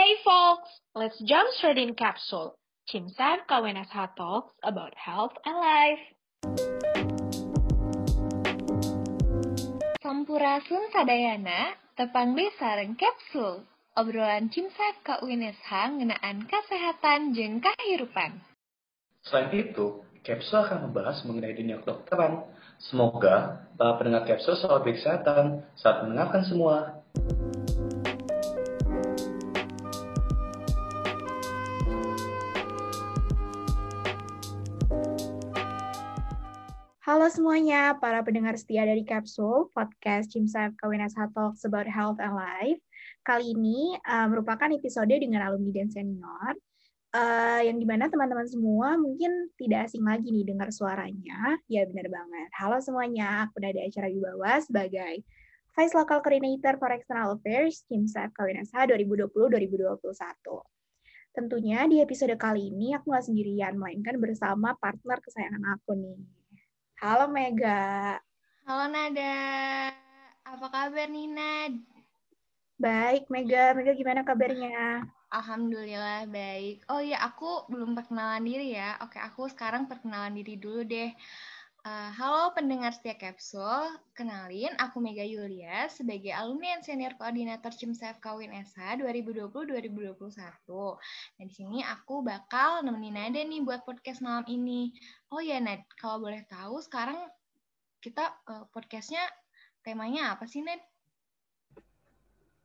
Hey folks, let's jump straight in capsule. Cimsar KWNSH talks about health and life. Sampurasun sadayana, tepang sareng kapsul. Obrolan Cimsar KUNSH ngenaan kesehatan jeng kehidupan. Selain itu, Capsule akan membahas mengenai dunia kedokteran. Semoga para pendengar Capsule selalu berkesehatan saat mendengarkan semua. Semuanya, para pendengar setia dari Capsule, podcast Cimsaf KWNSH Talks About Health and Life. Kali ini uh, merupakan episode dengan alumni dan senior, uh, yang di mana teman-teman semua mungkin tidak asing lagi nih dengar suaranya. Ya benar banget. Halo semuanya, aku ada acara di bawah sebagai Vice Local Coordinator for External Affairs Cimsaf KWNSH 2020-2021. Tentunya di episode kali ini aku nggak sendirian, melainkan bersama partner kesayangan aku nih. Halo Mega. Halo Nada. Apa kabar nih Nad? Baik Mega. Mega gimana kabarnya? Alhamdulillah baik. Oh iya, aku belum perkenalan diri ya. Oke, aku sekarang perkenalan diri dulu deh. Uh, halo pendengar setia Kapsul, kenalin aku Mega Yulia sebagai alumni dan senior koordinator CIMSEF Kawin SH 2020-2021. Nah di sini aku bakal nemenin Nada nih buat podcast malam ini. Oh ya Nad, kalau boleh tahu sekarang kita uh, podcastnya temanya apa sih Nad?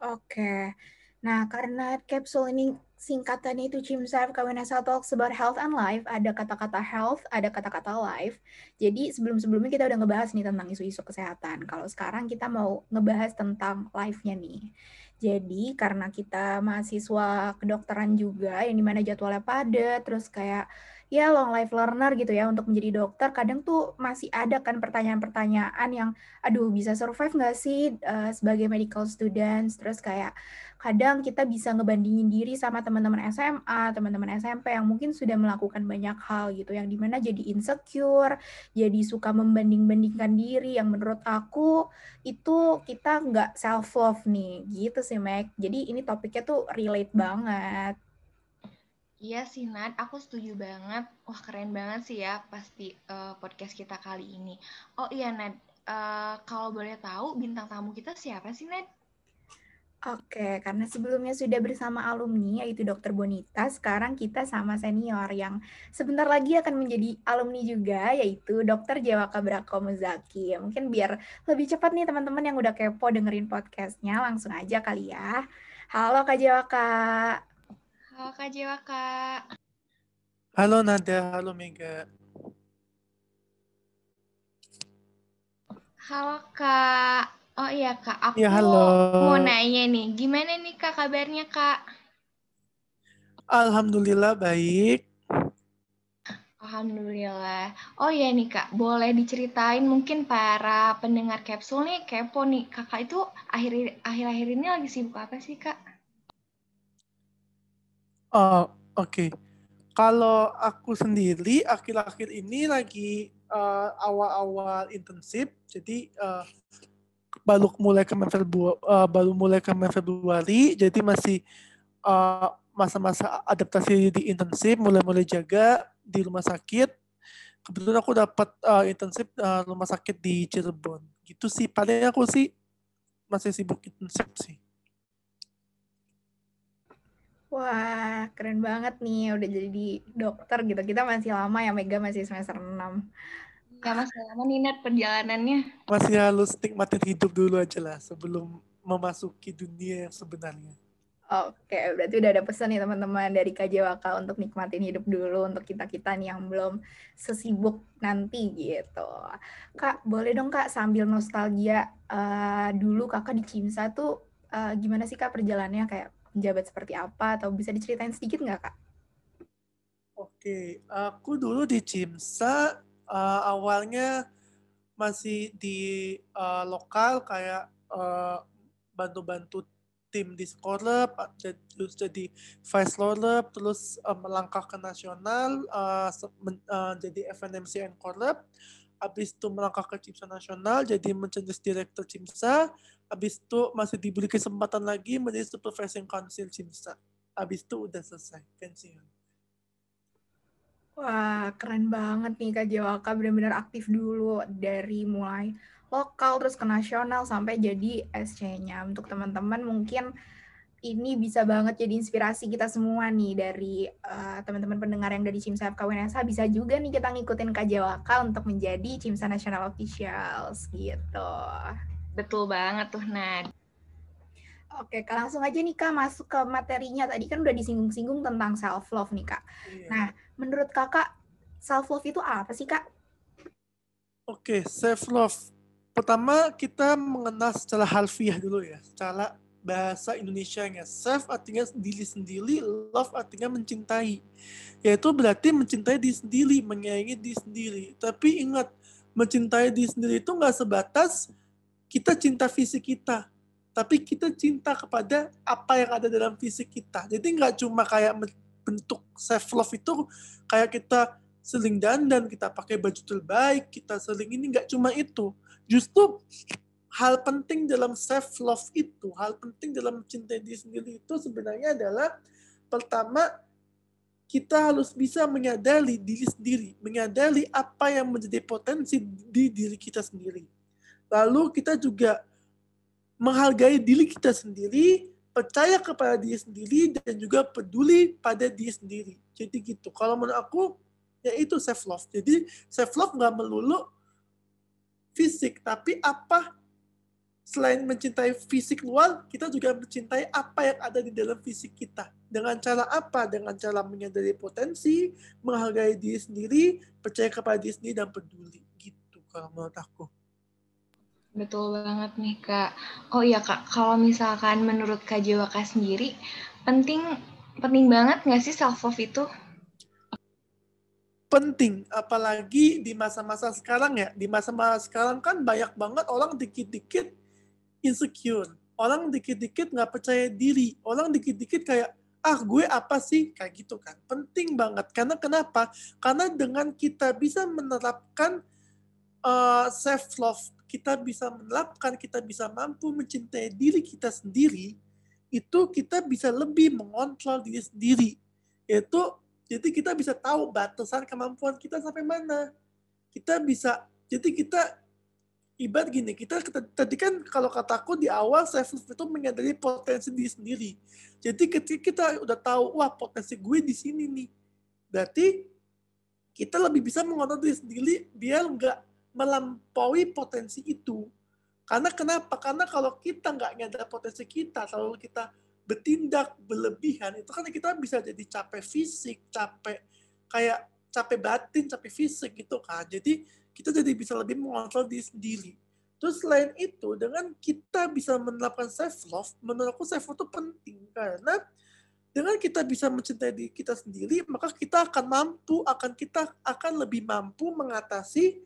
Oke, nah karena kapsul ini singkatannya itu CIMSAF KWNSL Talks about health and life. Ada kata-kata health, ada kata-kata life. Jadi sebelum-sebelumnya kita udah ngebahas nih tentang isu-isu kesehatan. Kalau sekarang kita mau ngebahas tentang life-nya nih. Jadi karena kita mahasiswa kedokteran juga, yang di mana jadwalnya padat, terus kayak ya long life learner gitu ya untuk menjadi dokter kadang tuh masih ada kan pertanyaan-pertanyaan yang aduh bisa survive nggak sih uh, sebagai medical students terus kayak kadang kita bisa ngebandingin diri sama teman-teman SMA teman-teman SMP yang mungkin sudah melakukan banyak hal gitu yang di mana jadi insecure jadi suka membanding-bandingkan diri yang menurut aku itu kita nggak self love nih gitu sih Mac. Jadi ini topiknya tuh relate banget Iya sih Nat, aku setuju banget. Wah keren banget sih ya pasti uh, podcast kita kali ini. Oh iya Nat, uh, kalau boleh tahu bintang tamu kita siapa sih Nat? Oke, karena sebelumnya sudah bersama alumni yaitu Dokter Bonita, sekarang kita sama senior yang sebentar lagi akan menjadi alumni juga yaitu Dokter Jawaka Brako Muzaki. Mungkin biar lebih cepat nih teman-teman yang udah kepo dengerin podcastnya, langsung aja kali ya. Halo Kak Jawaka. Halo Kak Jewa, Kak. Halo Nada, halo Mega. Halo Kak. Oh iya Kak, aku ya, halo. mau nanya nih, gimana nih Kak kabarnya Kak? Alhamdulillah baik. Alhamdulillah. Oh iya nih Kak, boleh diceritain mungkin para pendengar kapsul nih kepo nih. Kakak itu akhir-akhir ini lagi sibuk apa sih Kak? Oh, oke. Okay. Kalau aku sendiri akhir-akhir ini lagi uh, awal-awal intensif, jadi uh, baru mulai ke Februari, uh, baru mulai ke Februari, jadi masih uh, masa-masa adaptasi di intensif, mulai-mulai jaga di rumah sakit. Kebetulan aku dapat uh, intensif uh, rumah sakit di Cirebon. Gitu sih, paling aku sih masih sibuk intensif sih. Wah, keren banget nih udah jadi dokter gitu. Kita masih lama ya, Mega masih semester 6. Ya, masih lama nih, Nat, perjalanannya. Masih harus nikmatin hidup dulu aja lah sebelum memasuki dunia yang sebenarnya. Oke, berarti udah ada pesan nih teman-teman dari KJWK untuk nikmatin hidup dulu untuk kita-kita nih yang belum sesibuk nanti gitu. Kak, boleh dong Kak sambil nostalgia uh, dulu Kakak di Cimsa tuh uh, gimana sih Kak perjalanannya kayak penjabat seperti apa atau bisa diceritain sedikit nggak kak? Oke, aku dulu di Cimsa uh, awalnya masih di uh, lokal kayak uh, bantu-bantu tim di Skorlab, terus jadi vice lorlab, terus uh, melangkah ke nasional, uh, uh, jadi FNMC and Korlab, habis itu melangkah ke Cimsa Nasional, jadi menjadi direktur Cimsa, habis itu masih diberi kesempatan lagi menjadi supervising council CIMSA. Abis itu udah selesai pensiun. Wah, keren banget nih Kak Jawaka. Benar-benar aktif dulu dari mulai lokal terus ke nasional sampai jadi SC-nya. Untuk teman-teman mungkin ini bisa banget jadi inspirasi kita semua nih dari uh, teman-teman pendengar yang dari Cimsa FKWNSH bisa juga nih kita ngikutin Kak Jawaka untuk menjadi Cimsa National Officials gitu. Betul banget tuh Nad. Oke, Kak, langsung aja nih Kak masuk ke materinya. Tadi kan udah disinggung-singgung tentang self love nih Kak. Iya. Nah, menurut Kakak self love itu apa sih Kak? Oke, self love. Pertama kita mengenal secara harfiah dulu ya, secara bahasa Indonesia-nya. Self artinya diri sendiri, love artinya mencintai. Yaitu berarti mencintai diri sendiri, menyayangi diri sendiri. Tapi ingat, mencintai diri sendiri itu nggak sebatas kita cinta fisik kita, tapi kita cinta kepada apa yang ada dalam fisik kita. Jadi nggak cuma kayak bentuk self love itu kayak kita seling dandan, kita pakai baju terbaik, kita seling ini nggak cuma itu. Justru hal penting dalam self love itu, hal penting dalam mencintai diri sendiri itu sebenarnya adalah pertama kita harus bisa menyadari diri sendiri, menyadari apa yang menjadi potensi di diri kita sendiri. Lalu kita juga menghargai diri kita sendiri, percaya kepada diri sendiri, dan juga peduli pada diri sendiri. Jadi gitu. Kalau menurut aku, ya itu self love. Jadi self love nggak melulu fisik, tapi apa selain mencintai fisik luar, kita juga mencintai apa yang ada di dalam fisik kita. Dengan cara apa? Dengan cara menyadari potensi, menghargai diri sendiri, percaya kepada diri sendiri, dan peduli. Gitu kalau menurut aku. Betul banget nih Kak. Oh iya Kak, kalau misalkan menurut Kak Jawaka sendiri, penting penting banget nggak sih self love itu? Penting, apalagi di masa-masa sekarang ya. Di masa-masa sekarang kan banyak banget orang dikit-dikit insecure. Orang dikit-dikit nggak percaya diri. Orang dikit-dikit kayak, ah gue apa sih? Kayak gitu kan. Penting banget. Karena kenapa? Karena dengan kita bisa menerapkan uh, self love kita bisa menerapkan, kita bisa mampu mencintai diri kita sendiri, itu kita bisa lebih mengontrol diri sendiri. Yaitu, jadi kita bisa tahu batasan kemampuan kita sampai mana. Kita bisa, jadi kita ibarat gini, kita tadi kan kalau kataku di awal self love itu menyadari potensi diri sendiri. Jadi ketika kita udah tahu, wah potensi gue di sini nih, berarti kita lebih bisa mengontrol diri sendiri biar nggak melampaui potensi itu. Karena kenapa? Karena kalau kita nggak nyadar potensi kita, selalu kita bertindak berlebihan, itu kan kita bisa jadi capek fisik, capek kayak capek batin, capek fisik gitu kan. Jadi kita jadi bisa lebih mengontrol diri sendiri. Terus selain itu, dengan kita bisa menerapkan self love, menurutku self love itu penting karena dengan kita bisa mencintai diri kita sendiri, maka kita akan mampu, akan kita akan lebih mampu mengatasi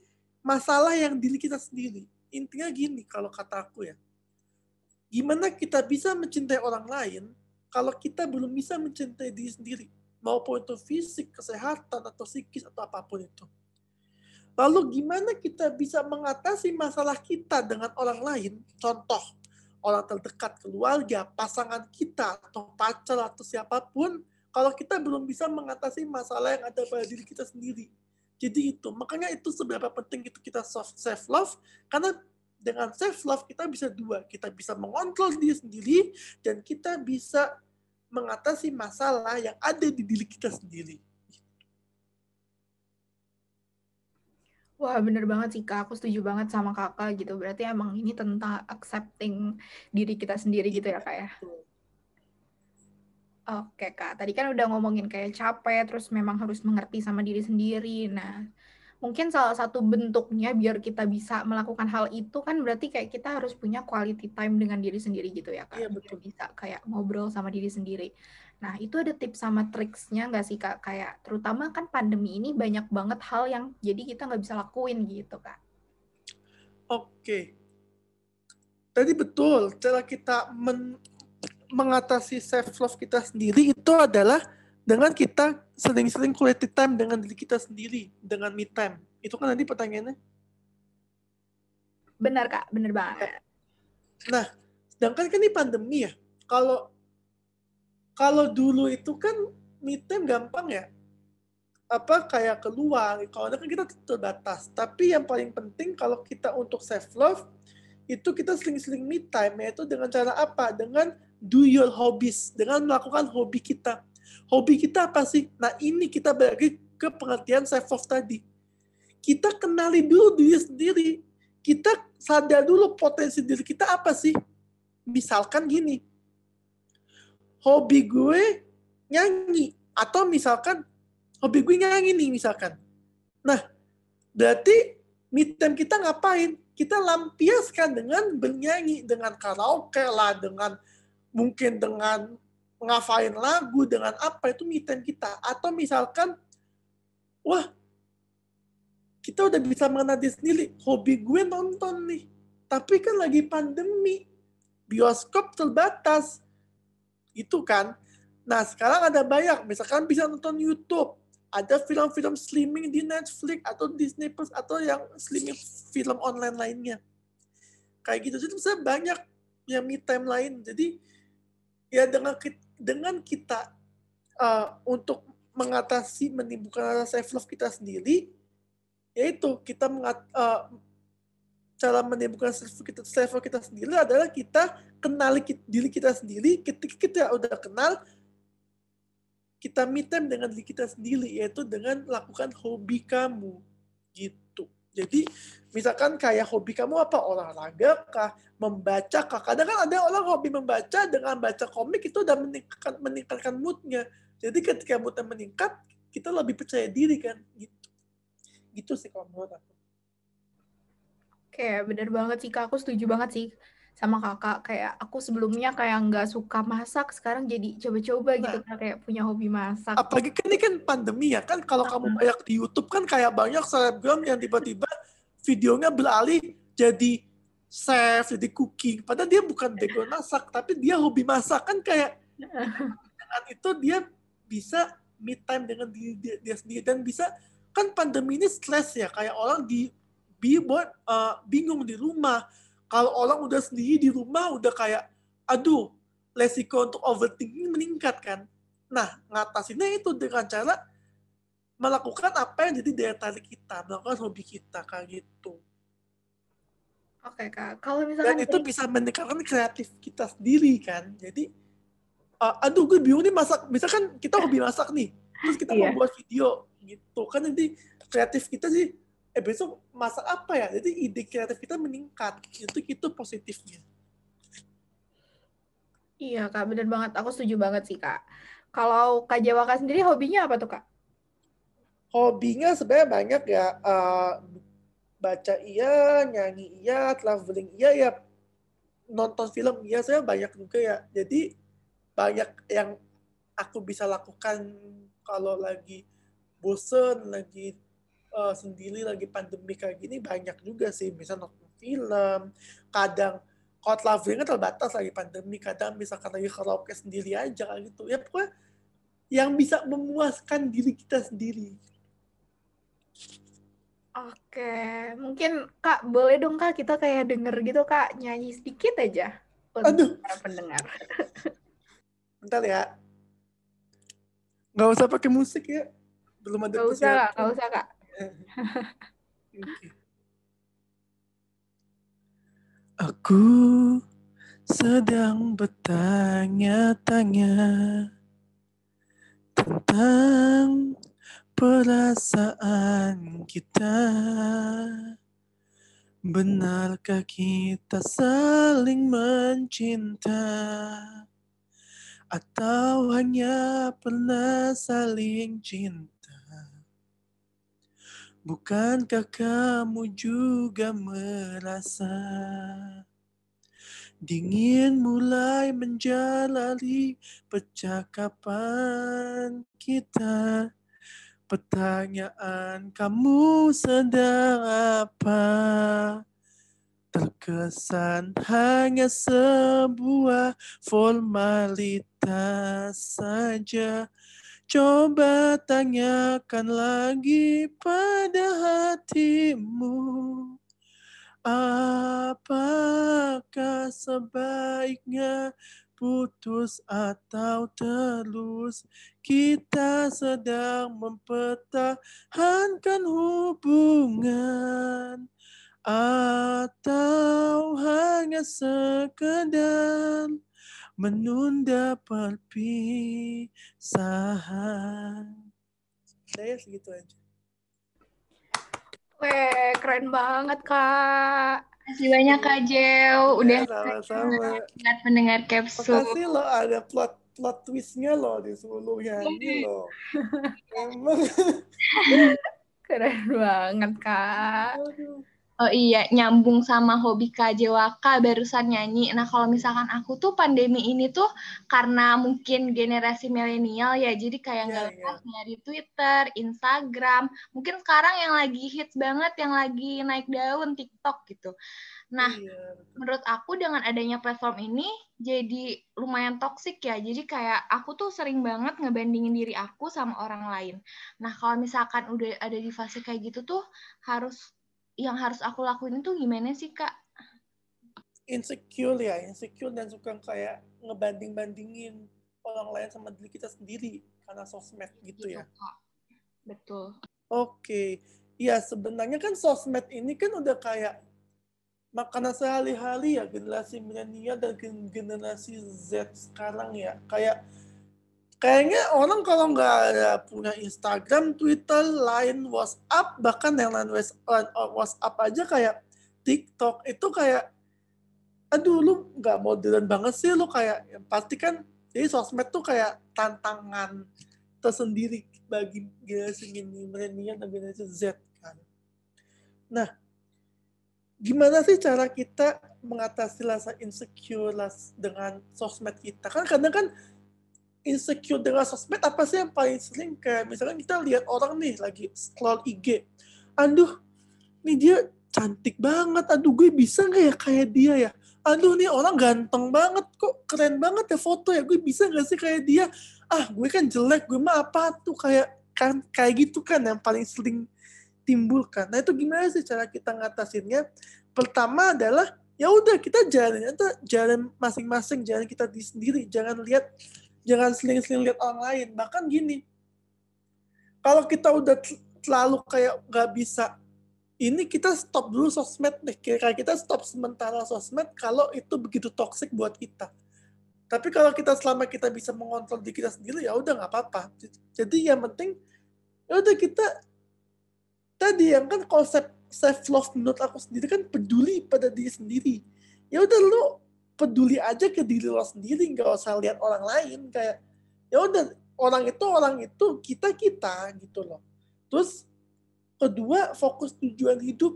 masalah yang diri kita sendiri. Intinya gini kalau kata aku ya. Gimana kita bisa mencintai orang lain kalau kita belum bisa mencintai diri sendiri. Maupun itu fisik, kesehatan, atau psikis, atau apa pun itu. Lalu gimana kita bisa mengatasi masalah kita dengan orang lain? Contoh, orang terdekat, keluarga, pasangan kita, atau pacar, atau siapa pun, kalau kita belum bisa mengatasi masalah yang ada pada diri kita sendiri. Jadi itu, makanya itu seberapa penting itu kita self love karena dengan self love kita bisa dua, kita bisa mengontrol diri sendiri dan kita bisa mengatasi masalah yang ada di diri kita sendiri. Wah, bener banget sih Kak. Aku setuju banget sama Kakak gitu. Berarti emang ini tentang accepting diri kita sendiri gitu ya Kak ya? Oke Kak, tadi kan udah ngomongin kayak capek, terus memang harus mengerti sama diri sendiri. Nah, mungkin salah satu bentuknya biar kita bisa melakukan hal itu kan berarti kayak kita harus punya quality time dengan diri sendiri gitu ya Kak. Iya betul. bisa kayak ngobrol sama diri sendiri. Nah, itu ada tips sama triksnya nggak sih Kak? Kayak terutama kan pandemi ini banyak banget hal yang jadi kita nggak bisa lakuin gitu Kak. Oke. Tadi betul, cara kita men mengatasi self love kita sendiri itu adalah dengan kita sering-sering quality time dengan diri kita sendiri dengan me time. Itu kan nanti pertanyaannya. Benar kak. Benar banget. Nah sedangkan kan ini pandemi ya. Kalau kalau dulu itu kan me time gampang ya. Apa kayak keluar. Kalau kan kita terbatas. Tapi yang paling penting kalau kita untuk self love itu kita sering-sering me time yaitu dengan cara apa? Dengan do your hobbies dengan melakukan hobi kita. Hobi kita apa sih? Nah ini kita bagi ke pengertian self love tadi. Kita kenali dulu diri sendiri. Kita sadar dulu potensi diri kita apa sih? Misalkan gini. Hobi gue nyanyi atau misalkan hobi gue nyanyi nih misalkan. Nah, berarti mid time kita ngapain? Kita lampiaskan dengan bernyanyi, dengan karaoke lah, dengan mungkin dengan ngafain lagu, dengan apa itu mid time kita. Atau misalkan, wah, kita udah bisa mengenal diri sendiri. Hobi gue nonton nih. Tapi kan lagi pandemi. Bioskop terbatas. Itu kan. Nah, sekarang ada banyak. Misalkan bisa nonton YouTube ada film-film streaming di Netflix atau Disney Plus atau yang streaming film online lainnya. Kayak gitu. Jadi bisa banyak yang me time lain. Jadi ya dengan dengan kita uh, untuk mengatasi menimbulkan rasa self love kita sendiri, yaitu kita mengat, uh, cara menimbulkan self kita kita sendiri adalah kita kenali diri kita sendiri. Ketika kita udah kenal, kita me time dengan diri kita sendiri yaitu dengan lakukan hobi kamu gitu. Jadi misalkan kayak hobi kamu apa? Olahraga kah? Membaca kah? Kadang kan ada orang hobi membaca dengan baca komik itu udah meningkatkan meningkatkan moodnya. Jadi ketika moodnya meningkat kita lebih percaya diri kan gitu. Gitu sih kalau menurut aku. Oke benar banget sih kak. Aku setuju banget sih sama kakak kayak aku sebelumnya kayak nggak suka masak sekarang jadi coba-coba gitu nah, kayak punya hobi masak. Apalagi kan ini kan pandemi ya kan kalau kamu banyak di YouTube kan kayak banyak selebgram yang tiba-tiba videonya beralih jadi chef jadi cooking. Padahal dia bukan bego masak tapi dia hobi masak. Kan kayak dengan itu dia bisa me time dengan diri dia, dia sendiri. Dan bisa kan pandemi ini stress ya kayak orang di buat uh, bingung di rumah kalau orang udah sendiri di rumah udah kayak, aduh, resiko untuk overthinking meningkat kan. Nah, ngatasinnya itu dengan cara melakukan apa yang jadi daya tarik kita, melakukan hobi kita kayak gitu. Oke kak, kalau misalkan dan itu bisa meningkatkan kreatif kita sendiri kan. Jadi, uh, aduh gue bingung nih masak. Misalkan kita hobi masak nih, terus kita yeah. mau buat video gitu kan. Jadi kreatif kita sih eh besok masak apa ya? Jadi ide kreatif kita meningkat. Itu itu positifnya. Iya kak. Benar banget. Aku setuju banget sih kak. Kalau kak Jawaka sendiri hobinya apa tuh kak? Hobinya sebenarnya banyak ya. Uh, baca iya nyanyi iya traveling iya ya. Nonton film iya saya banyak juga ya. Jadi banyak yang aku bisa lakukan kalau lagi bosen lagi uh, sendiri lagi pandemi kayak gini banyak juga sih misal nonton film kadang kalau kan terbatas lagi pandemi kadang misalkan lagi karaoke sendiri aja gitu ya pokoknya yang bisa memuaskan diri kita sendiri Oke, mungkin Kak boleh dong Kak kita kayak denger gitu Kak nyanyi sedikit aja untuk Aduh. para pendengar. Bentar ya. Nggak usah pakai musik ya. Belum ada Nggak usah Kak, nggak usah Kak. Aku sedang bertanya-tanya tentang perasaan kita. Benarkah kita saling mencinta? Atau hanya pernah saling cinta? Bukankah kamu juga merasa dingin mulai menjalani percakapan kita? Pertanyaan kamu sedang apa? Terkesan hanya sebuah formalitas saja Coba tanyakan lagi pada hatimu. Apakah sebaiknya putus atau terus? Kita sedang mempertahankan hubungan atau hanya sekedar menunda perpisahan. Saya segitu aja. Weh, keren banget, Kak. Terima kasih banyak Kak Jeo udah Ya, sama-sama. ingat mendengar capsule. Makasih lo ada plot plot twistnya lo di sebelumnya ini lo. Emang. Keren banget, Kak. Aduh. Oh iya, nyambung sama hobi Kak Jewaka barusan nyanyi. Nah, kalau misalkan aku tuh pandemi ini tuh karena mungkin generasi milenial ya, jadi kayak nggak Iya, lepas dari Twitter, Instagram. Mungkin sekarang yang lagi hits banget, yang lagi naik daun TikTok gitu. Nah, Iya. menurut aku dengan adanya platform ini jadi lumayan toksik ya. Jadi kayak aku tuh sering banget ngebandingin diri aku sama orang lain. Nah, kalau misalkan udah ada di fase kayak gitu tuh harus yang harus aku lakuin itu gimana sih, Kak? insecure ya, insecure dan suka kayak ngebanding-bandingin orang lain sama diri kita sendiri karena sosmed gitu ya. Kak. Betul. Oke, ya sebenarnya kan sosmed ini kan udah kayak makanan sehari-hari ya generasi milenial dan gen- generasi Z sekarang ya. Kayak kayaknya orang kalau nggak ada punya Instagram, Twitter, Line, WhatsApp, bahkan yang lain uh, WhatsApp aja kayak TikTok itu kayak aduh lu nggak modern banget sih lu kayak ya, pasti kan jadi sosmed tuh kayak tantangan tersendiri bagi generasi milenial dan generasi Z kan. Nah, gimana sih cara kita mengatasi rasa insecure dengan sosmed kita? Kan kadang kan insecure dengan sosmed apa sih yang paling sering? Kayak misalkan kita lihat orang nih lagi scroll IG, aduh, nih dia cantik banget, aduh gue bisa nggak ya kayak dia ya? Aduh nih orang ganteng banget kok, keren banget ya foto ya, gue bisa nggak sih kayak dia? ah gue kan jelek. Gue mah apa tuh? Kayak kan kayak gitu kan yang paling sering timbulkan. Nah itu gimana sih cara kita ngatasinnya? Pertama adalah ya udah kita jalan jalan masing-masing jalan kita di sendiri. Jangan lihat jangan seling-seling lihat orang lain bahkan gini kalau kita udah terlalu kayak nggak bisa ini kita stop dulu sosmed deh kayak kita stop sementara sosmed kalau itu begitu toksik buat kita tapi kalau kita selama kita bisa mengontrol diri kita sendiri ya udah nggak apa-apa. Jadi yang penting ya udah kita tadi yang kan konsep self love menurut aku sendiri kan peduli pada diri sendiri. Ya udah lu peduli aja ke diri lo sendiri nggak usah lihat orang lain kayak ya udah orang itu orang itu kita kita gitu loh. Terus kedua fokus tujuan hidup.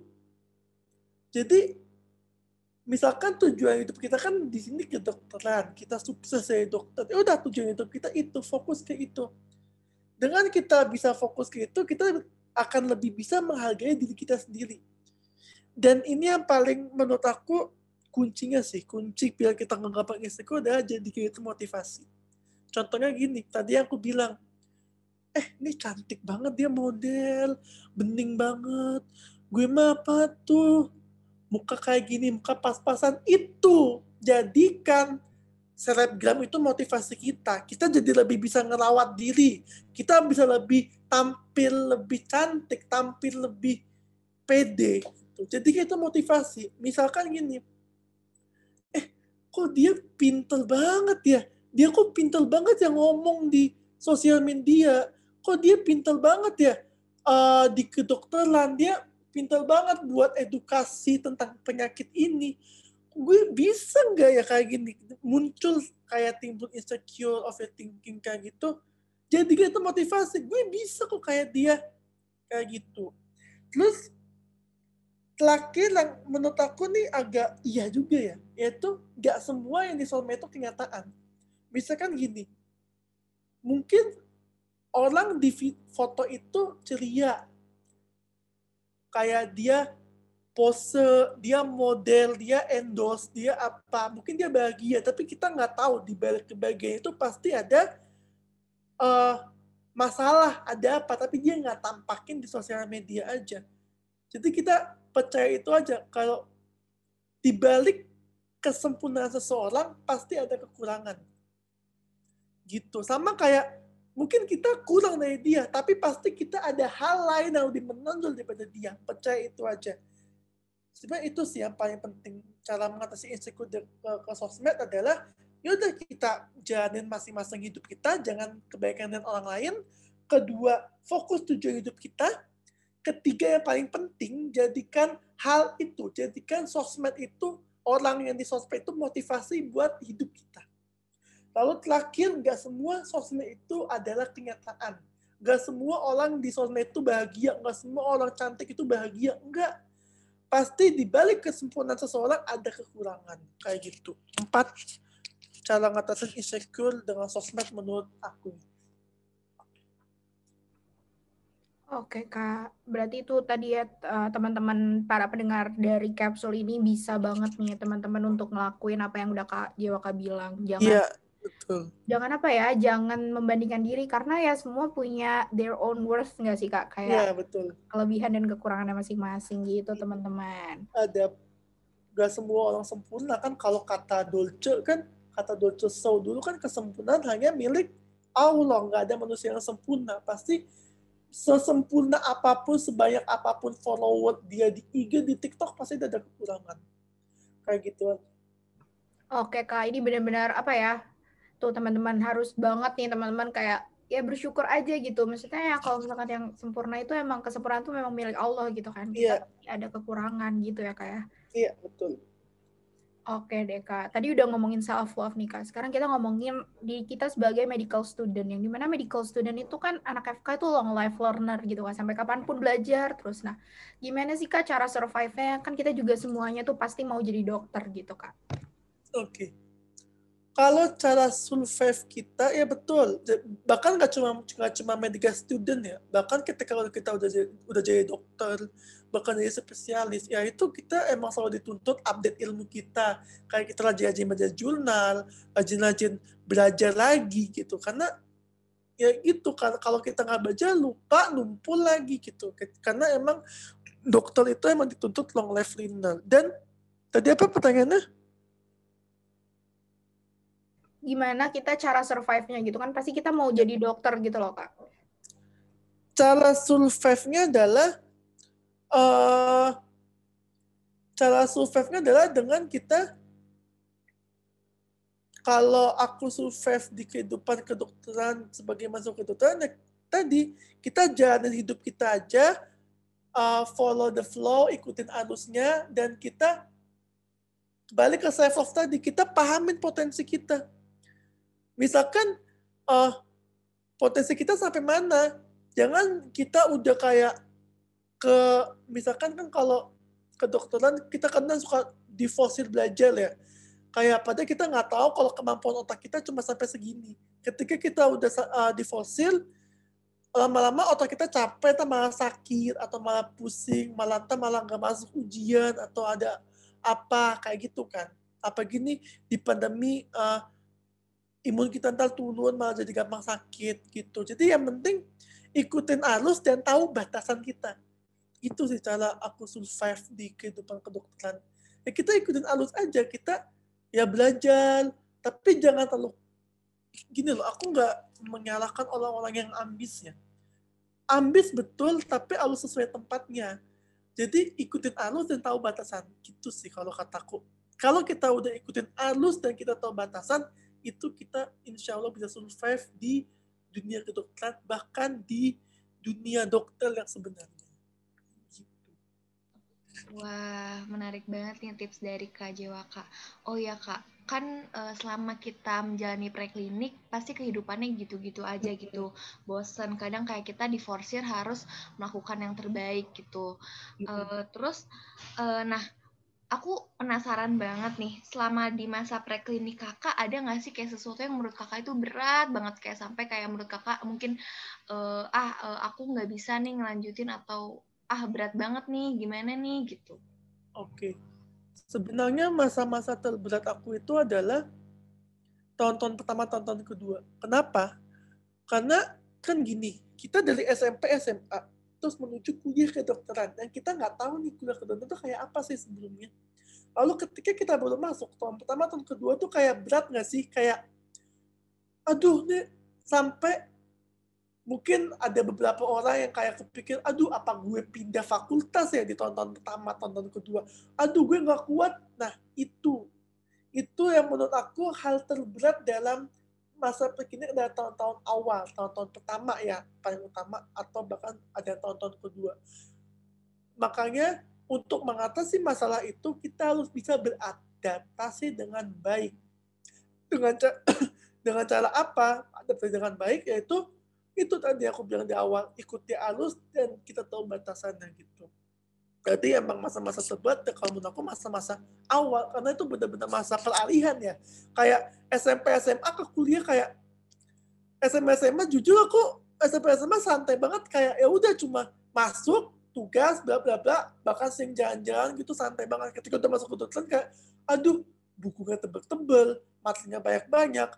Jadi misalkan tujuan hidup kita kan di sini kedokteran, kita sukses jadi dokter. Ya udah tujuan hidup kita itu fokus ke itu. Dengan kita bisa fokus ke itu, kita akan lebih bisa menghargai diri kita sendiri. Dan ini yang paling menurut aku kuncinya sih, kunci biar kita nggak gampang insecure adalah jadi itu motivasi. Contohnya gini, tadi aku bilang, eh ini cantik banget dia model, bening banget. Gue mah apa tuh? muka kayak gini, muka pas-pasan itu jadikan selebgram itu motivasi kita. Kita jadi lebih bisa ngerawat diri. Kita bisa lebih tampil lebih cantik, tampil lebih pede. gitu. Jadi itu motivasi. Misalkan gini, kok dia pinter banget ya? Dia kok pinter banget ya ngomong di sosial media? Kok dia pinter banget ya eh, di kedokteran? Dia pintar banget buat edukasi tentang penyakit ini. Gue bisa nggak ya kayak gini? Muncul kayak timbul insecure, overthinking kayak gitu. Jadi itu motivasi. Gue bisa kok kayak dia. Kayak gitu. Terus terakhir yang menurut aku nih agak iya juga ya. Yaitu nggak semua yang di sosmed itu kenyataan. Misalkan gini. Mungkin orang di foto itu ceria, kayak dia pose, dia model, dia endorse, dia apa. Mungkin dia bahagia, tapi kita nggak tahu di balik kebahagiaan itu pasti ada eh, masalah, ada apa, tapi dia nggak tampakin di sosial media aja. Jadi kita percaya itu aja, kalau di balik kesempurnaan seseorang pasti ada kekurangan. Gitu. Sama kayak mungkin kita kurang dari dia, tapi pasti kita ada hal lain yang lebih menonjol daripada dia. Percaya itu aja. Sebenarnya itu sih yang paling penting. Cara mengatasi insecure ke, ke sosmed adalah yaudah kita jalanin masing-masing hidup kita, jangan kebaikan dengan orang lain. Kedua, fokus tujuan hidup kita. Ketiga yang paling penting, jadikan hal itu, jadikan sosmed itu orang yang di sosmed itu motivasi buat hidup kita. Lalu terakhir, nggak semua sosmed itu adalah kenyataan. Nggak semua orang di sosmed itu bahagia, nggak semua orang cantik itu bahagia. Enggak. Pasti di balik kesempurnaan seseorang ada kekurangan. Kayak gitu. Empat, cara ngatasin insecure dengan sosmed menurut aku. Oke Kak, berarti itu tadi ya eh, teman-teman para pendengar dari kapsul ini bisa banget nih teman-teman untuk ngelakuin apa yang udah Kak Jawaka bilang. Jangan Iya, betul. jangan apa ya, jangan membandingkan diri karena ya semua punya their own worth nggak sih Kak? Iya, Kayak betul. kelebihan dan kekurangannya masing-masing gitu teman-teman. Ada gak semua orang sempurna kan kalau kata Dolce kan kata Dolce Show dulu kan kesempurnaan hanya milik Allah nggak ada manusia yang sempurna pasti sesempurna apa pun sebanyak apa pun follower dia di IG di TikTok pasti ada kekurangan kayak gitu Oke Kak, ini benar-benar apa ya? Tuh teman-teman harus banget nih teman-teman kayak ya bersyukur aja gitu. Maksudnya ya kalau misalkan yang sempurna itu emang kesempurnaan itu memang milik Allah gitu kan. Iya. Pasti ada kekurangan gitu ya Kak ya. iya betul Oke deh Kak, tadi udah ngomongin self love nih Kak. Sekarang kita ngomongin di kita sebagai medical student yang di mana medical student itu kan anak FK itu long life learner gitu kan sampai kapan pun belajar terus. Nah, gimana sih Kak cara survive-nya? Kan kita juga semuanya tuh pasti mau jadi dokter gitu Kak. Oke. Kalau cara survive kita ya betul. Bahkan nggak cuma nggak cuma medical student ya. Bahkan ketika kita udah jadi, udah jadi dokter, bahkan jadi spesialis, ya itu kita emang selalu dituntut update ilmu kita. Kayak kita rajin-rajin baca jurnal, rajin-rajin belajar lagi gitu. Karena ya itu kan kalau kita nggak baca lupa numpul lagi gitu. Karena emang dokter itu emang dituntut long life learner. Dan tadi apa pertanyaannya? Gimana kita cara survive-nya gitu kan? Pasti kita mau jadi dokter gitu loh Kak. cara survive-nya adalah eh cara survive-nya adalah dengan kita kalau aku survive di kehidupan kedokteran sebagai masuk kedokteran ya tadi kita jalanin hidup kita aja uh, follow the flow ikutin arusnya dan kita balik ke self love tadi kita pahamin potensi kita. Misalkan uh, potensi kita sampai mana? Jangan kita udah kayak ke misalkan kan kalau kedokteran kita kan suka di fosil belajar ya. Kayak pada kita nggak tahu kalau kemampuan otak kita cuma sampai segini. Ketika kita udah uh, di fosil lama-lama otak kita capek atau malah sakit atau malah pusing malah entah malah nggak masuk ujian atau ada apa kayak gitu kan. Apa gini di pandemi uh, imun kita ntar turun malah jadi gampang sakit gitu. Jadi yang penting ikutin arus dan tahu batasan kita. Itu sih cara aku survive di kehidupan kedokteran. Ya kita ikutin arus aja, kita ya belajar, tapi jangan terlalu gini loh, aku nggak menyalahkan orang-orang yang ambis ya. Ambis betul, tapi arus sesuai tempatnya. Jadi ikutin arus dan tahu batasan. Gitu sih kalau kataku. Kalau kita udah ikutin arus dan kita tahu batasan, itu kita insya Allah bisa survive di dunia kedokteran bahkan di dunia dokter yang sebenarnya. Wah, menarik banget nih tips dari Kak Jewaka. Oh ya Kak, kan uh, selama kita menjalani preklinik pasti kehidupannya gitu-gitu aja gitu. Bosen, kadang kayak kita diforsir harus melakukan yang terbaik gitu. Uh, terus, uh, nah aku penasaran banget nih, selama di masa preklinik kakak ada nggak sih kayak sesuatu yang menurut kakak itu berat banget kayak sampai kayak menurut kakak mungkin uh, ah uh, aku nggak bisa nih ngelanjutin atau ah berat banget nih gimana nih gitu. Oke, sebenarnya masa-masa terberat aku itu adalah tahun-tahun pertama, tahun-tahun kedua. Kenapa? Karena kan gini, kita dari SMP, SMA terus menuju kuliah kedokteran dan kita nggak tahu nih kuliah kedokteran itu kayak apa sih sebelumnya Lalu ketika kita baru masuk tahun pertama, tahun kedua tuh kayak berat nggak sih? Kayak, aduh nih sampai mungkin ada beberapa orang yang kayak kepikir, aduh apa gue pindah fakultas ya di tahun-tahun pertama, tahun-tahun kedua. Aduh gue nggak kuat. Nah itu, itu yang menurut aku hal terberat dalam masa perkini adalah tahun-tahun awal, tahun-tahun pertama ya paling utama atau bahkan ada tahun-tahun kedua. Makanya untuk mengatasi masalah itu kita harus bisa beradaptasi dengan baik. Dengan dengan cara apa? Adaptasi dengan baik yaitu itu tadi aku bilang di awal, ikuti arus dan kita tahu batasannya gitu. Jadi emang masa-masa terberat ya kalau menurut aku masa-masa awal karena itu benar-benar masa peralihan ya. Kayak SMP SMA ke kuliah kayak SMP SMA jujur aku SMP SMA santai banget kayak ya udah cuma masuk tugas bla bla bla bahkan sering jalan-jalan gitu santai banget ketika udah masuk kedokteran kayak aduh bukunya tebel-tebel materinya banyak-banyak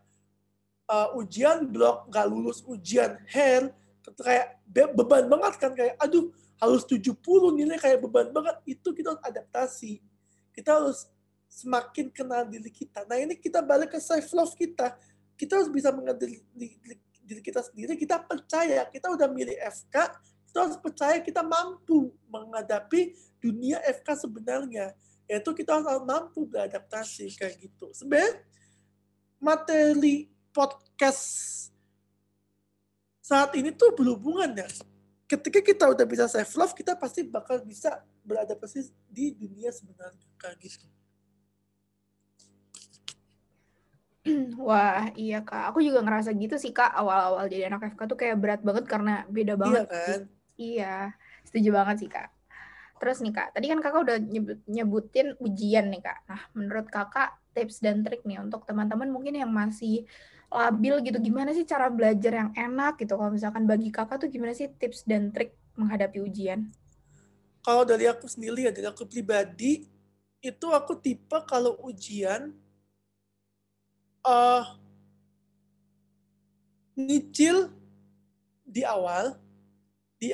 uh, ujian blok nggak lulus ujian hand kayak be beban banget kan kayak aduh harus 70 nilai kayak beban banget. Itu kita harus adaptasi. Kita harus semakin kenal diri kita. Nah ini kita balik ke self love kita. Kita harus bisa mengenal diri, diri, kita sendiri. Kita percaya kita udah milih FK kita harus percaya kita mampu menghadapi dunia FK sebenarnya. Yaitu kita harus mampu beradaptasi kayak gitu. Sebenarnya materi podcast saat ini tuh berhubungan ya. Ketika kita udah bisa self love, kita pasti bakal bisa beradaptasi di dunia sebenarnya kayak gitu. Wah, iya kak. Aku juga ngerasa gitu sih kak. Awal-awal jadi anak FK tuh kayak berat banget karena beda banget. Iya kan? Iya, setuju banget sih Kak. Terus nih Kak, tadi kan Kakak udah nyebut, nyebutin ujian nih Kak. Nah, menurut Kakak tips dan trik nih untuk teman-teman mungkin yang masih labil gitu, gimana sih cara belajar yang enak gitu? Kalau misalkan bagi Kakak tuh gimana sih tips dan trik menghadapi ujian? Kalau dari aku sendiri ya, dari aku pribadi, itu aku tipe kalau ujian uh, nyicil di awal, di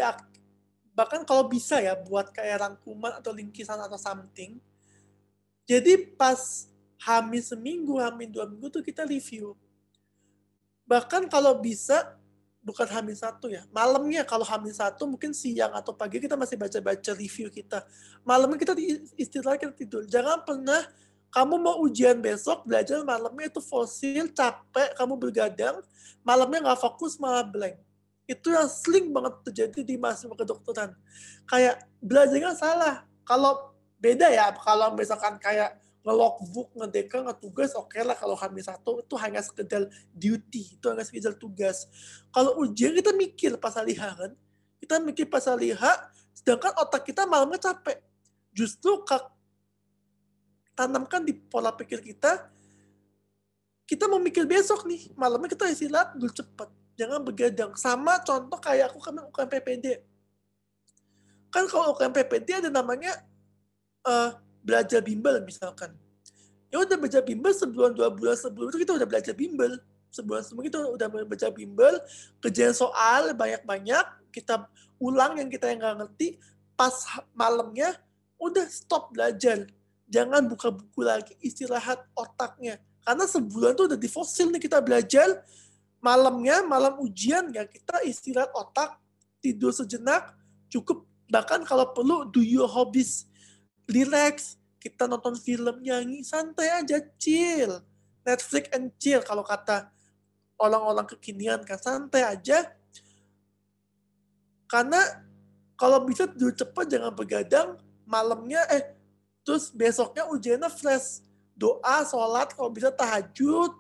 bahkan kalau bisa ya buat kayak rangkuman atau lingkisan atau something. Jadi pas hamil seminggu, hamil dua minggu tuh kita review. Bahkan kalau bisa bukan hamil satu ya, malamnya kalau hamil satu mungkin siang atau pagi kita masih baca-baca review kita. Malamnya kita istirahat kita tidur. Jangan pernah kamu mau ujian besok belajar malamnya itu fosil capek kamu bergadang malamnya nggak fokus malah blank itu yang sering banget terjadi di mahasiswa kedokteran. Kayak belajarnya salah. Kalau beda ya, kalau misalkan kayak nge-logbook, ngedeka, ngetugas, oke okay lah kalau hamil satu itu hanya sekedar duty, itu hanya sekedar tugas. Kalau ujian kita mikir pas lihat kan, kita mikir pas lihat, sedangkan otak kita malamnya capek. Justru kak, tanamkan di pola pikir kita, kita mau mikir besok nih, malamnya kita istirahat dulu cepat jangan begadang. Sama contoh kayak aku kan UKM PPD. Kan kalau UKM PPD ada namanya uh, belajar bimbel misalkan. Ya udah belajar bimbel sebulan dua bulan sebelum itu kita udah belajar bimbel. Sebulan sebelum itu udah belajar bimbel, kerjaan soal banyak-banyak, kita ulang yang kita yang nggak ngerti, pas malamnya udah stop belajar. Jangan buka buku lagi, istirahat otaknya. Karena sebulan tuh udah di fosil nih kita belajar, malamnya, malam ujian ya kita istirahat otak, tidur sejenak, cukup bahkan kalau perlu do your hobbies, relax, kita nonton film, nyanyi, santai aja, chill. Netflix and chill kalau kata orang-orang kekinian kan, santai aja. Karena kalau bisa tidur cepat jangan begadang, malamnya eh terus besoknya ujiannya fresh. Doa, sholat, kalau bisa tahajud,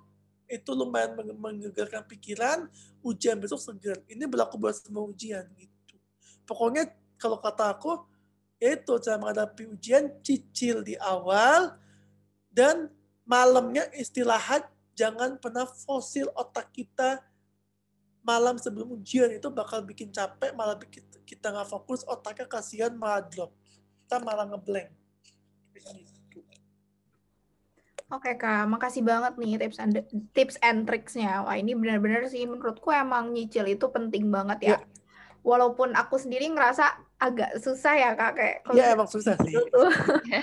itu lumayan menggegarkan pikiran, ujian besok segar. Ini berlaku buat semua ujian gitu. Pokoknya kalau kata aku, itu cara menghadapi ujian, cicil di awal, dan malamnya istirahat, jangan pernah fosil otak kita malam sebelum ujian itu bakal bikin capek, malah bikin kita nggak fokus, otaknya kasihan malah drop. Kita malah ngeblank. Oke Kak, makasih banget nih tips and tips and tricksnya. Wah ini benar-benar sih menurutku emang nyicil itu penting banget ya. ya. Walaupun aku sendiri ngerasa agak susah ya kak kayak Ya emang susah sih. tuh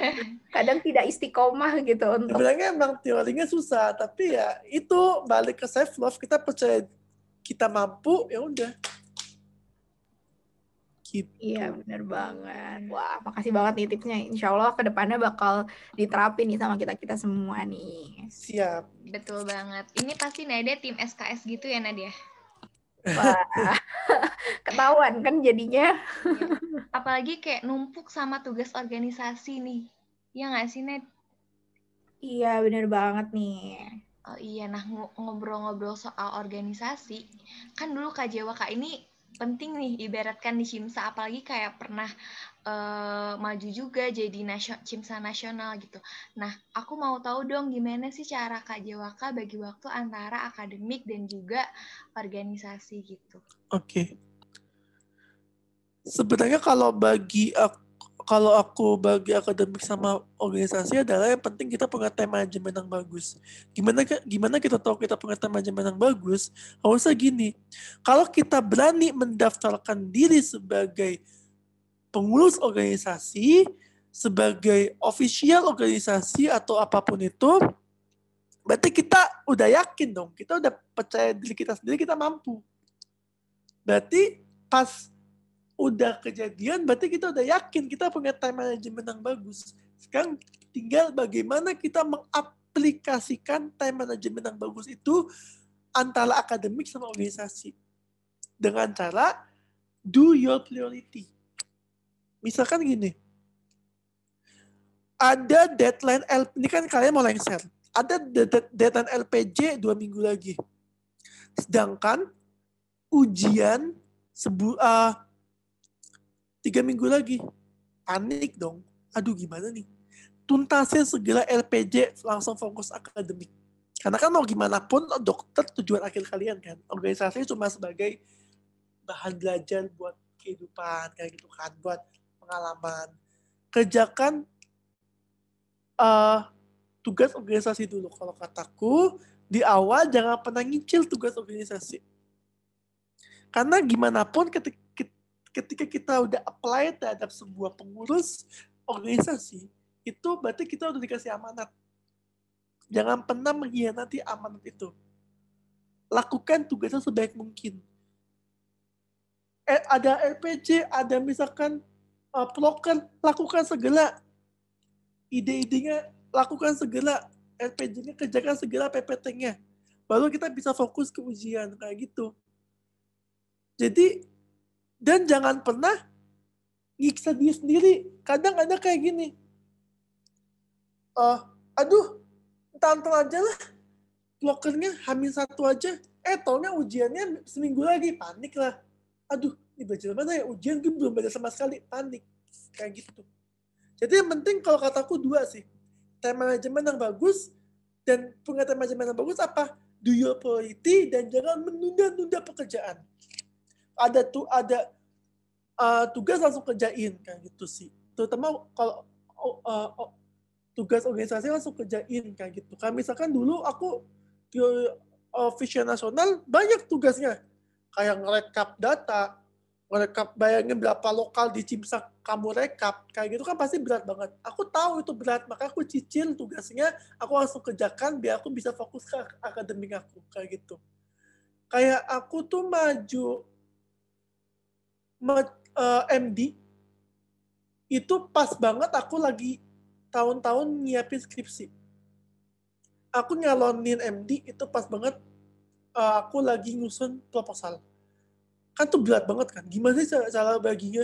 kadang tidak istiqomah gitu untuk Sebenarnya emang teorinya susah, tapi ya itu balik ke self love kita percaya kita mampu ya udah. Gitu. Iya bener banget. Wah makasih banget nih tipsnya. Insya Allah ke depannya bakal diterapin nih sama kita kita semua nih. Siap. Betul banget. Ini pasti Nadia tim SKS gitu ya Nadia? Wah ketahuan kan jadinya. Apalagi kayak numpuk sama tugas organisasi nih. Ya nggak sih, Ned? Iya bener banget nih. Oh iya, nah ngo- ngobrol-ngobrol soal organisasi, kan dulu KJWK ini penting nih, ibaratkan di CIMSA, apalagi kayak pernah eh, maju juga jadi nasio- CIMSA nasional gitu. Nah, aku mau tahu dong gimana sih cara KJWK bagi waktu antara akademik dan juga organisasi gitu. Oke. Sebenarnya kalau bagi aku, kalau aku bagi akademik sama organisasi adalah yang penting kita punya time manajemen yang bagus. Gimana gimana kita tahu kita punya time manajemen yang bagus? Harusnya gini. Kalau kita berani mendaftarkan diri sebagai pengurus organisasi, sebagai official organisasi atau apa pun itu, berarti kita udah yakin dong, kita udah percaya diri kita sendiri kita mampu. Berarti pas udah kejadian, berarti kita udah yakin kita punya time management yang bagus. Sekarang tinggal bagaimana kita mengaplikasikan time management yang bagus itu antara akademik sama organisasi. Dengan cara do your priority. Misalkan gini, ada deadline L, ini kan kalian mau lengser. Ada de- de- deadline LPJ dua minggu lagi. Sedangkan ujian sebu ah, tiga minggu lagi. Panik dong. Aduh gimana nih? Tuntasin segera LPJ langsung fokus akademik. Karena kan mau gimana pun dokter tujuan akhir kalian kan. Organisasi cuma sebagai bahan belajar buat kehidupan kayak gitu kan, buat pengalaman. Kerjakan eh, tugas organisasi dulu. Kalau kataku di awal jangan pernah nyicil tugas organisasi. Karena gimana pun ketika, ketika kita udah apply terhadap sebuah pengurus organisasi, itu berarti kita udah dikasih amanat. Jangan pernah mengkhianati amanat itu. Lakukan tugasnya sebaik mungkin. Eh, ada RPG, ada misalkan uh, proker, lakukan segera. Ide-idenya lakukan segera. RPG-nya kerjakan segera PPT-nya. Baru kita bisa fokus ke ujian kayak gitu. Jadi dan jangan pernah nyiksa diri sendiri. Kadang ada kayak gini. Eh, aduh, ntar aja lah. Blokernya hamil satu aja. Eh, taunya ujiannya seminggu lagi. Panik lah. Aduh, ini belajar mana ya? Ujian gue belum belajar sama sekali. Panik. Kayak gitu. Jadi yang penting kalau kataku dua sih. Time management yang bagus dan punya time management yang bagus apa? Do your priority dan jangan menunda-nunda pekerjaan. Ada tuh ada uh, tugas langsung kerjain kayak gitu sih. Terutama kalau uh, uh, tugas organisasi langsung kerjain kayak gitu. Kayak misalkan dulu aku di uh, Vision Nasional banyak tugasnya. Kayak ngerekap data, ngerekap bayangin berapa lokal di Cimsak kamu rekap, kayak gitu kan pasti berat banget. Aku tahu itu berat, maka aku cicil tugasnya, aku langsung kerjakan biar aku bisa fokus ke akademik aku, kayak gitu. Kayak aku tuh maju MD itu pas banget aku lagi tahun-tahun nyiapin skripsi. Aku nyalonin MD itu pas banget uh, aku lagi nyusun proposal. Kan tuh berat banget kan. Gimana sih cara, baginya?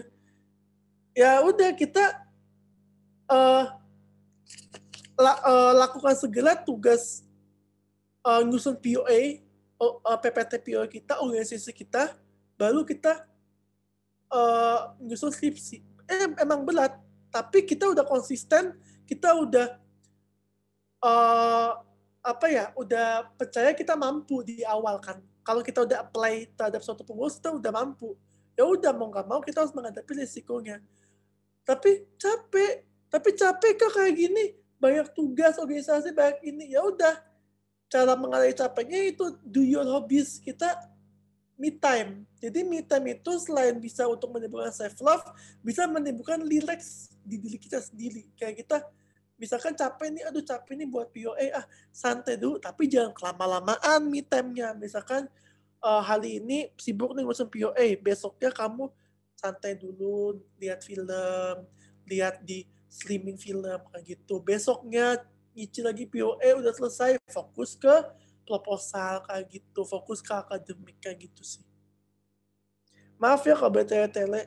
Ya udah kita uh, la, uh, lakukan segera tugas uh, nyusun POA, uh, PPT POA kita, organisasi kita, baru kita uh, nyusun skripsi. Eh, emang berat, tapi kita udah konsisten, kita udah uh, apa ya, udah percaya kita mampu di awal kan. Kalau kita udah apply terhadap suatu pengurus, kita udah mampu. Ya udah mau nggak mau kita harus menghadapi risikonya. Tapi capek, tapi capek kok kayak gini, banyak tugas organisasi banyak ini. Ya udah, cara mengalami capeknya itu do your hobbies kita me time. Jadi me time itu selain bisa untuk menimbulkan self love, bisa menimbulkan relax di diri kita sendiri. Kayak kita misalkan capek nih, aduh capek nih buat POA, ah santai dulu, tapi jangan kelama-lamaan me time-nya. Misalkan uh, hari ini sibuk nih ngurusin POA, besoknya kamu santai dulu, lihat film, lihat di streaming film kayak gitu. Besoknya nyicil lagi POA udah selesai, fokus ke proposal kayak gitu, fokus ke akademik kayak gitu sih. Maaf ya kalau BTW tele.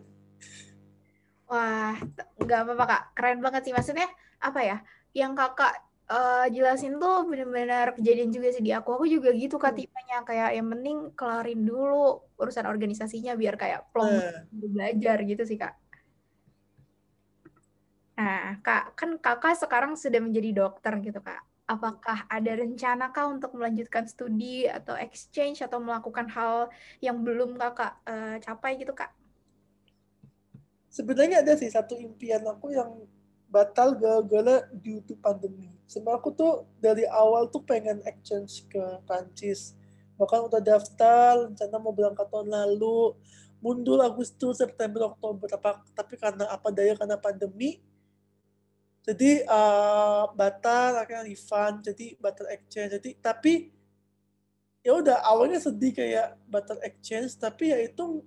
Wah, nggak apa-apa kak, keren banget sih maksudnya apa ya? Yang kakak uh, jelasin tuh benar-benar kejadian juga sih di aku. Aku juga gitu kak hmm. tipenya kayak yang penting kelarin dulu urusan organisasinya biar kayak plong uh. belajar gitu sih kak. Nah, Kak, kan Kakak sekarang sudah menjadi dokter gitu, Kak apakah ada rencana kah untuk melanjutkan studi atau exchange atau melakukan hal yang belum kakak uh, capai gitu kak? Sebenarnya ada sih satu impian aku yang batal gara-gara due to pandemi. Sebenarnya aku tuh dari awal tuh pengen exchange ke Prancis. Bahkan udah daftar, rencana mau berangkat tahun lalu, mundur Agustus, September, Oktober. Tapi karena apa daya karena pandemi, jadi uh, batal akhirnya refund. Jadi batal exchange. Jadi tapi ya udah awalnya sedih kayak batal exchange. Tapi ya itu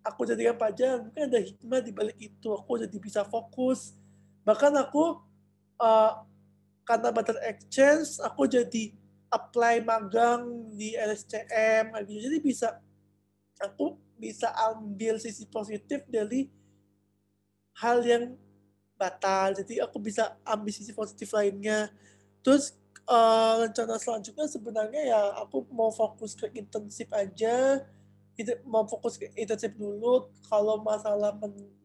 aku jadikan pelajaran. Mungkin ada hikmah di balik itu. Aku jadi bisa fokus bahkan aku uh, karena batal exchange aku jadi apply magang di LSCM gitu. Jadi bisa aku bisa ambil sisi positif dari hal yang batal. Jadi aku bisa ambil sisi positif lainnya. Terus uh, rencana selanjutnya sebenarnya ya aku mau fokus ke intensif aja. Mau fokus ke intensif dulu. Kalau masalah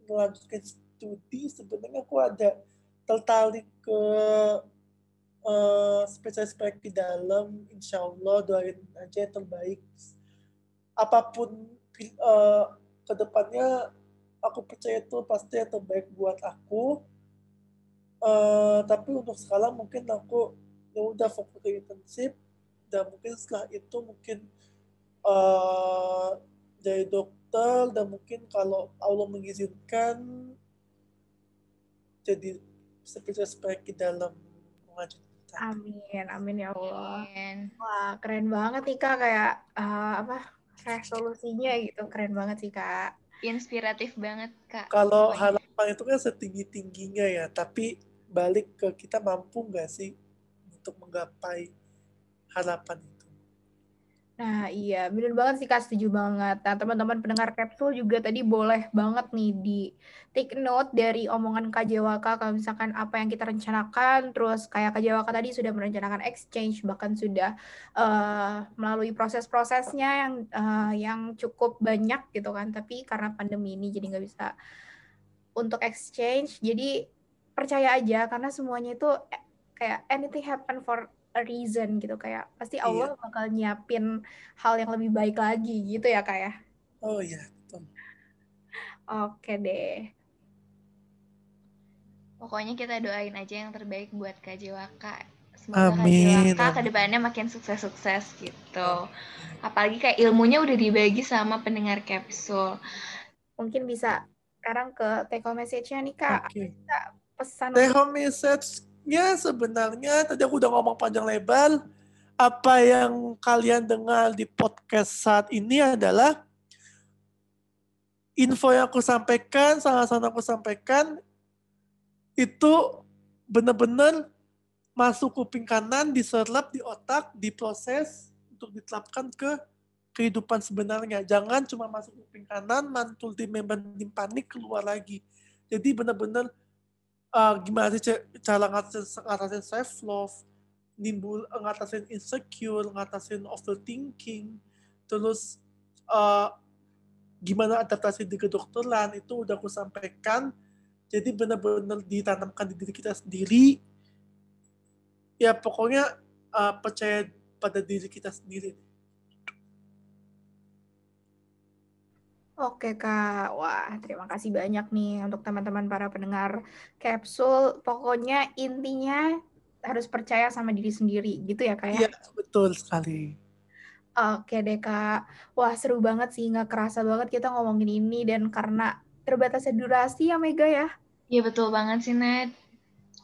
melanjutkan studi sebenarnya aku ada tertarik ke uh, spesialis di dalam. Insya Allah doain aja yang terbaik. Apa pun uh, ke depannya aku percaya itu pasti yang terbaik buat aku. Uh, tapi untuk sekarang mungkin aku ya udah fokus ke intensif dan mungkin setelah itu mungkin uh, jadi dokter. Dan mungkin kalau Allah mengizinkan jadi spesialis di dalam mengajar Amin, amin ya Allah. Amin. Wah, keren banget nih Kak kayak uh, apa resolusinya gitu. Keren banget sih Kak inspiratif banget kak kalau harapan itu kan setinggi tingginya ya tapi balik ke kita mampu nggak sih untuk menggapai harapan itu Nah, iya, bener banget sih Kak, setuju banget. Nah, teman-teman pendengar Capsule juga tadi boleh banget nih di take note dari omongan Kak Jewaka kalau misalkan apa yang kita rencanakan, terus kayak Kak Jewaka tadi sudah merencanakan exchange, bahkan sudah uh, melalui proses-prosesnya yang uh, yang cukup banyak gitu kan, tapi karena pandemi ini jadi nggak bisa untuk exchange, jadi percaya aja karena semuanya itu eh, kayak anything happen for a reason gitu kayak pasti iya. Allah iya. bakal nyiapin hal yang lebih baik lagi gitu ya kak ya oh iya betul oke deh pokoknya kita doain aja yang terbaik buat Kak Jiwaka semoga Amin. Kak Jiwaka ke depannya makin sukses-sukses gitu apalagi kayak ilmunya udah dibagi sama pendengar kapsul mungkin bisa sekarang ke take home message-nya nih kak okay. pesan take home message Ya sebenarnya tadi aku udah ngomong panjang lebar. Apa yang kalian dengar di podcast saat ini adalah info yang aku sampaikan, sangat-sangat aku sampaikan itu benar-benar masuk kuping kanan, diserap di otak, diproses untuk diterapkan ke kehidupan sebenarnya. Jangan cuma masuk kuping kanan, mantul di member panik, keluar lagi. Jadi benar-benar uh, gimana sih cara ngatasin, ngatasin self love, nimbul ngatasin insecure, ngatasin overthinking, terus uh, gimana adaptasi di kedokteran itu udah aku sampaikan. Jadi benar-benar ditanamkan di diri kita sendiri. Ya pokoknya uh, percaya pada diri kita sendiri. Oke Kak, wah terima kasih banyak nih untuk teman-teman para pendengar Capsule. Pokoknya intinya harus percaya sama diri sendiri gitu ya Kak ya? Iya, betul sekali. Oke deh Kak. Wah seru banget sih, nggak kerasa banget kita ngomongin ini dan karena terbatasnya durasi ya Mega ya. Iya betul banget sih Ned.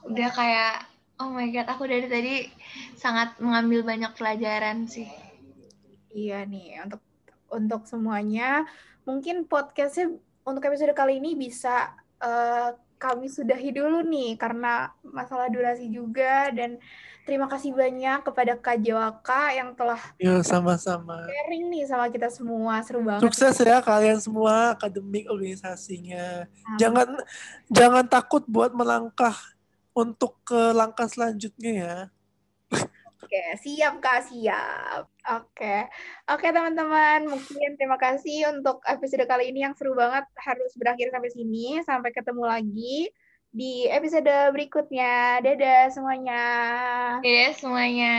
Udah kayak, oh my god, aku dari tadi sangat mengambil banyak pelajaran sih. Iya nih, untuk untuk semuanya, mungkin podcastnya untuk episode kali ini bisa uh, kami sudahi dulu nih karena masalah durasi juga dan terima kasih banyak kepada Kak Jawaka yang telah Yo, sama-sama. sharing nih sama kita semua seru banget. Sukses ya kalian semua akademik organisasinya. Amin. Jangan jangan takut buat melangkah untuk ke langkah selanjutnya ya. Oke, siap Kak, siap. Oke. Oke, teman-teman. Mungkin terima kasih untuk episode kali ini yang seru banget harus berakhir sampai sini. Sampai ketemu lagi di episode berikutnya. Dadah semuanya. Dadah semuanya.